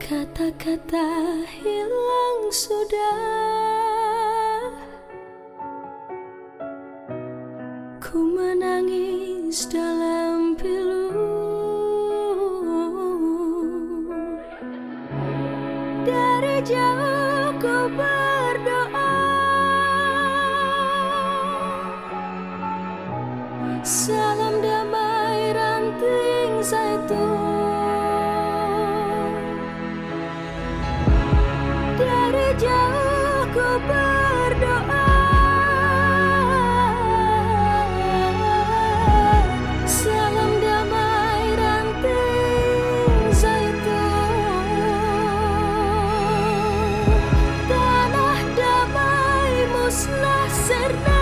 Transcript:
Kata-kata hilang sudah. Ku menangis dalam pilu. Dari jauh ku berdoa. Salam dari hacer nada.